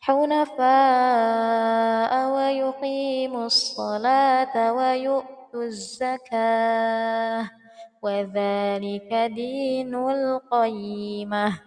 حنفاء ويقيموا الصلاة ويؤتوا الزكاة. وذلك دين القيمة.